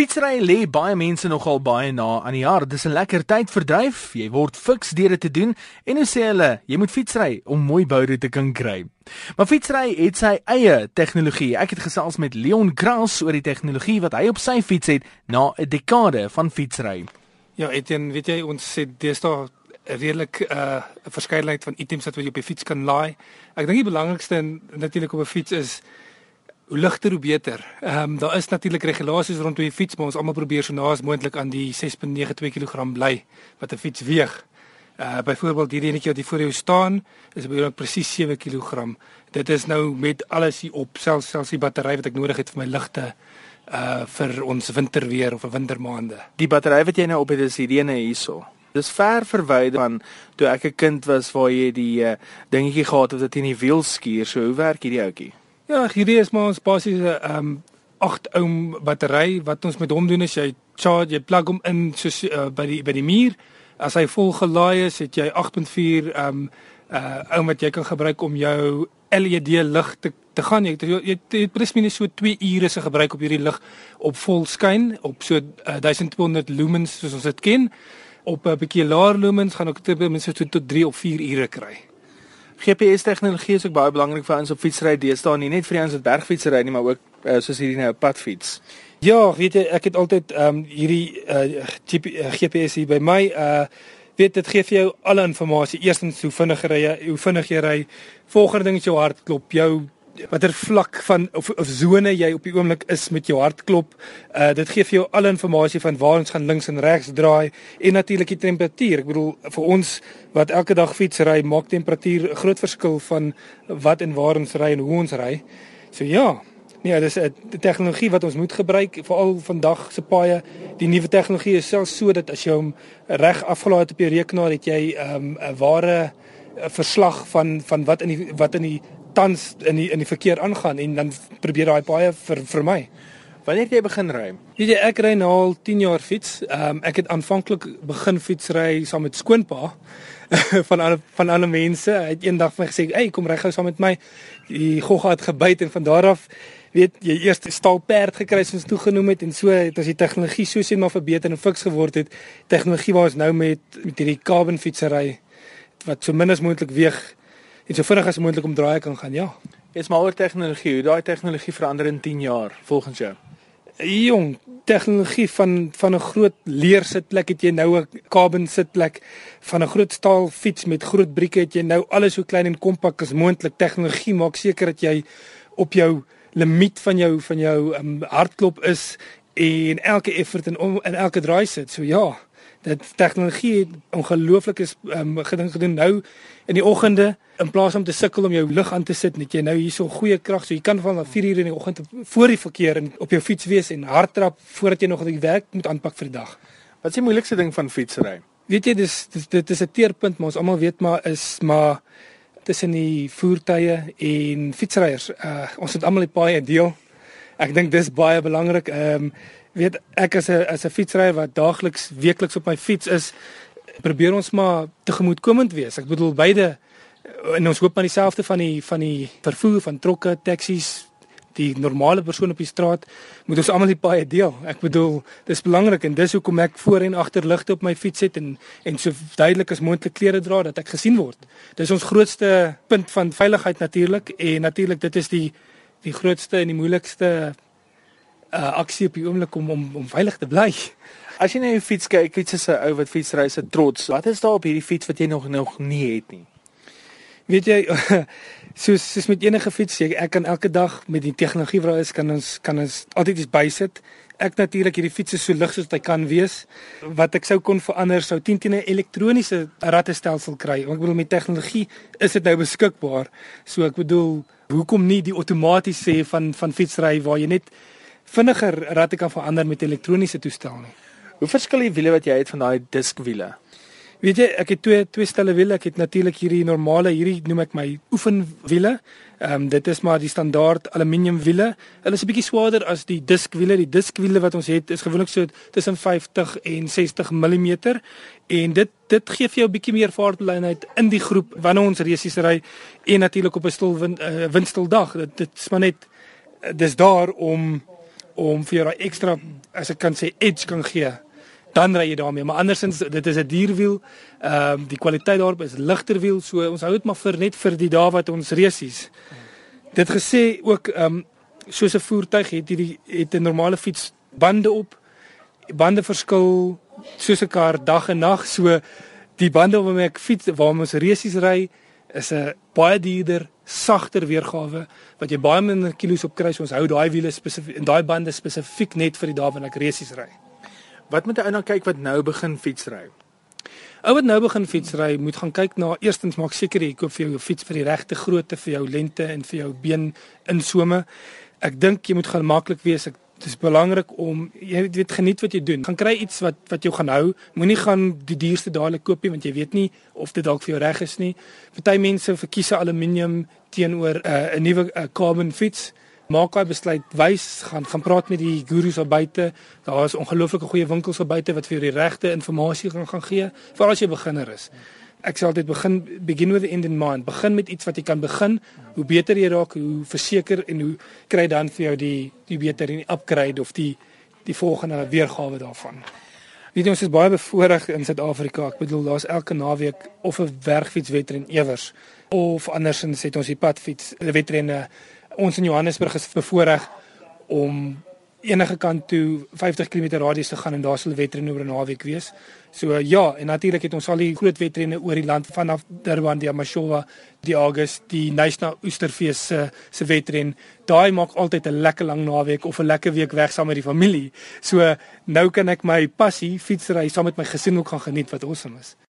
Fietsry lê baie mense nogal baie na aan die hart. Dis 'n lekker tydverdryf. Jy word fiks deur dit te doen en hoe sê hulle, jy moet fietsry om mooi boude te kan kry. Maar fietsry het sy eie tegnologie. Ek het gesels met Leon Kraus oor die tegnologie wat hy op sy fiets het na 'n dekade van fietsry. Ja, Etienne, weet jy ons sê deesdae 'n redelik 'n uh, verskeidenheid van items wat jy op die fiets kan laai. Ek dink die belangrikste natuurlik op 'n fiets is hoe ligter hoe beter. Ehm um, daar is natuurlik regulasies rondom die fiets, maar ons almal probeer so naas moontlik aan die 6.92 kg bly wat 'n fiets weeg. Uh byvoorbeeld hierdie enetjie wat hier voor jou staan, is behoorlik presies 7 kg. Dit is nou met alles hier op, selfs selfs die battery wat ek nodig het vir my ligte uh vir ons winterweer of vir wintermaande. Die battery wat jy nou op het is hierdie ene hierso. Dis ver verwyder van toe ek 'n kind was waar jy die uh, dingetjie gehad het wat in die wiel skuur. So hoe werk hierdie ouetjie? Ja, hierdie is maar ons basiese ehm um, 8 ohm battery wat ons met hom doen is jy charge, jy plug hom in so uh, by die by die muur. As hy vol gelaai is, het jy 8.4 ehm um, uh oom wat jy kan gebruik om jou LED lig te te gaan. Jy jy het presies so 2 ure se gebruik op hierdie lig op vol skyn op so uh, 1200 lumens soos ons dit ken. Op 'n bietjie laer lumens gaan ek ten minste tot 3 of 4 ure kry. GPS tegnologie is ook baie belangrik vir ons op fietsry deesdae nie net vir die ons wat bergfietsry nie maar ook uh, soos hierdie nou 'n padfiets. Ja, weet jy, ek het altyd ehm um, hierdie uh, GPS hier by my uh weet dit gee vir jou alle inligting. Eerstens hoe vinnig jy hoe vinnig jy ry. Volgende ding is jou hartklop, jou watter vlak van of of sone jy op die oomblik is met jou hartklop. Uh dit gee vir jou al inligting van waar ons gaan links en regs draai en natuurlik die temperatuur. Ek bedoel vir ons wat elke dag fietsry, maak temperatuur 'n groot verskil van wat en waar ons ry en hoe ons ry. So ja, nee, dis 'n tegnologie wat ons moet gebruik veral vandag se paaie. Die nuwe tegnologie is selfs so dat as jy hom reg afgelaai het op jou rekenaar, het jy 'n um, ware 'n verslag van van wat in die wat in die tans in die in die verkeer aangaan en dan probeer daai baie vir vir my. Wanneer het jy begin ry? Weet jy ek ry nou al 10 jaar fiets. Ehm um, ek het aanvanklik begin fietsry saam met skoonpa van alle van alle mense. Hy het eendag vir my gesê, "Ey, kom ry gou saam met my." Die gogga het gebyt en van daar af weet jy eers stalperd gekry soos toegenoem het en so het as die tegnologie so sien maar verbeter en fiks geword het. Tegnologie waar ons nou met met hierdie carbon fietsry wat so min as moontlik weeg en so vinnig as moontlik om draai kan gaan, ja. Is maar oor tegnologie, hoe daai tegnologie verander in 10 jaar volgens jou? Jong, tegnologie van van 'n groot leersitplek het jy nou 'n carbon sitplek van 'n groot staal fiets met groot brieke het jy nou alles so klein en kompak as moontlik. Tegnologie maak seker dat jy op jou limiet van jou van jou um, hartklop is en elke effort en in elke draai sit. So ja, dat tegnologie het ongelooflik is um, gedink gedoen nou in die oggende in plaas om te sukkel om jou lug aan te sit net jy nou hierso goeie krag so jy kan van 4 uur in die oggend voor die verkeer en op jou fiets wees en hardtrap voordat jy nog die werk moet aanpak vir die dag. Wat is die moeilikste ding van fietsry? Weet jy dis dit, dit is 'n teerpunt maar ons almal weet maar is maar tussen die voertuie en fietsryers. Uh, ons het almal 'n baie deel. Ek dink dis baie belangrik. Ehm um, weet ek as 'n as 'n fietsryer wat daagliks weekliks op my fiets is, probeer ons maar tegemoetkomend wees. Ek bedoel beide en ons hoop maar dieselfde van die van die vervoer van trokke, taksies, die normale persoon op die straat moet ons almal die paai deel. Ek bedoel, dis belangrik en dis hoekom ek voor en agter ligte op my fiets het en en so duidelik as moontlik klere dra dat ek gesien word. Dis ons grootste punt van veiligheid natuurlik en natuurlik dit is die die grootste en die moeilikste uh, aksie op die oomblik om om om veilig te bly. As jy na jou fiets kyk, fiets is 'n ou wat fietsry se trots. Wat is daar op hierdie fiets wat jy nog nog nie het nie? Weet jy, soos soos met enige fiets, ek, ek kan elke dag met die tegnologie wat is kan ons kan ons altyd iets bysit. Ek natuurlik hierdie fiets is so lig soos dit kan wees. Wat ek sou kon verander sou 10 teen 'n elektroniese rattestelsel kry. Ek bedoel met tegnologie is dit nou beskikbaar. So ek bedoel, hoekom nie die outomaties sê van van fietsry waar jy net vinniger ratte kan verander met elektroniese toestel nie. Hoe verskil die wiele wat jy het van daai diskwiele? Weet jy, ek het twee twee stelle wiele. Ek het natuurlik hierdie normale, hierdie noem ek my oefenwiele. Ehm um, dit is maar die standaard aluminium wiele. Hulle is 'n bietjie swaarder as die diskwiele. Die diskwiele wat ons het is gewoonlik so tussen 50 en 60 mm en dit dit gee vir jou 'n bietjie meer vaartbelynheid in die groep wanneer ons resies ry en natuurlik op 'n stil wind, uh, windstil dag. Dit dit's maar net dis daar om om vir jou daai ekstra as ek kan sê edge kan gee. Dan ry jy daarmee. Maar andersins dit is 'n dierwiel. Ehm um, die kwaliteit daarop is ligter wiel. So ons hou dit maar vir net vir die dae wat ons resies dit gesê ook ehm um, soos 'n voertuig het hierdie het 'n normale fiets bande op. Bande verskil soos 'n kar dag en nag. So die bande waarmee ek fiets waarmee ons resies ry is 'n baie duurder sagter weergawe wat jy baie minder kilos op kry so ons hou daai wiele spesifiek en daai bande spesifiek net vir die dae wanneer ek resies ry Wat moet 'n ou nou kyk wat nou begin fietsry? Ou wat nou begin fietsry, moet gaan kyk na eerstens maak seker jy koop vir jou fiets vir die regte grootte vir jou lengte en vir jou been insome. Ek dink jy moet gemaklik wees. Ek dis belangrik om jy weet geniet wat jy doen. Gaan kry iets wat wat jou gaan hou. Moenie gaan die duurste dadelik koop nie want jy weet nie of dit dalk vir jou reg is nie. Party mense verkies aluminium teenoor 'n uh, nuwe uh, carbon fiets maak hy besluit wys gaan gaan praat met die gurus daar buite. Daar is ongelooflike goeie winkels daar buite wat vir jou die regte inligting gaan gaan gee vir as jy beginner is. Ek sê altyd begin begin with the end in mind. Begin met iets wat jy kan begin. Hoe beter jy raak, hoe verseker en hoe kry dan vir jou die die beter en die upgrade of die die volgende weergawe daarvan. Weet jy ons is baie bevoordeel in Suid-Afrika. Ek bedoel daar's elke naweek of 'n werkfietswedren ewers of andersins het ons die padfiets wedrenne ons in Johannesburg is bevoorreg om enige kant toe 50 km radius te gaan en daar sal wedrenne oor 'n naweek wees. So ja, en natuurlik het ons al die groot wedrenne oor die land vanaf Durban, die Amashowa, die August, die Nysna Oesterfees se se wedren. Daai maak altyd 'n lekker lang naweek of 'n lekker week weg saam met die familie. So nou kan ek my passie fietsry saam met my gesin ook gaan geniet wat awesome is.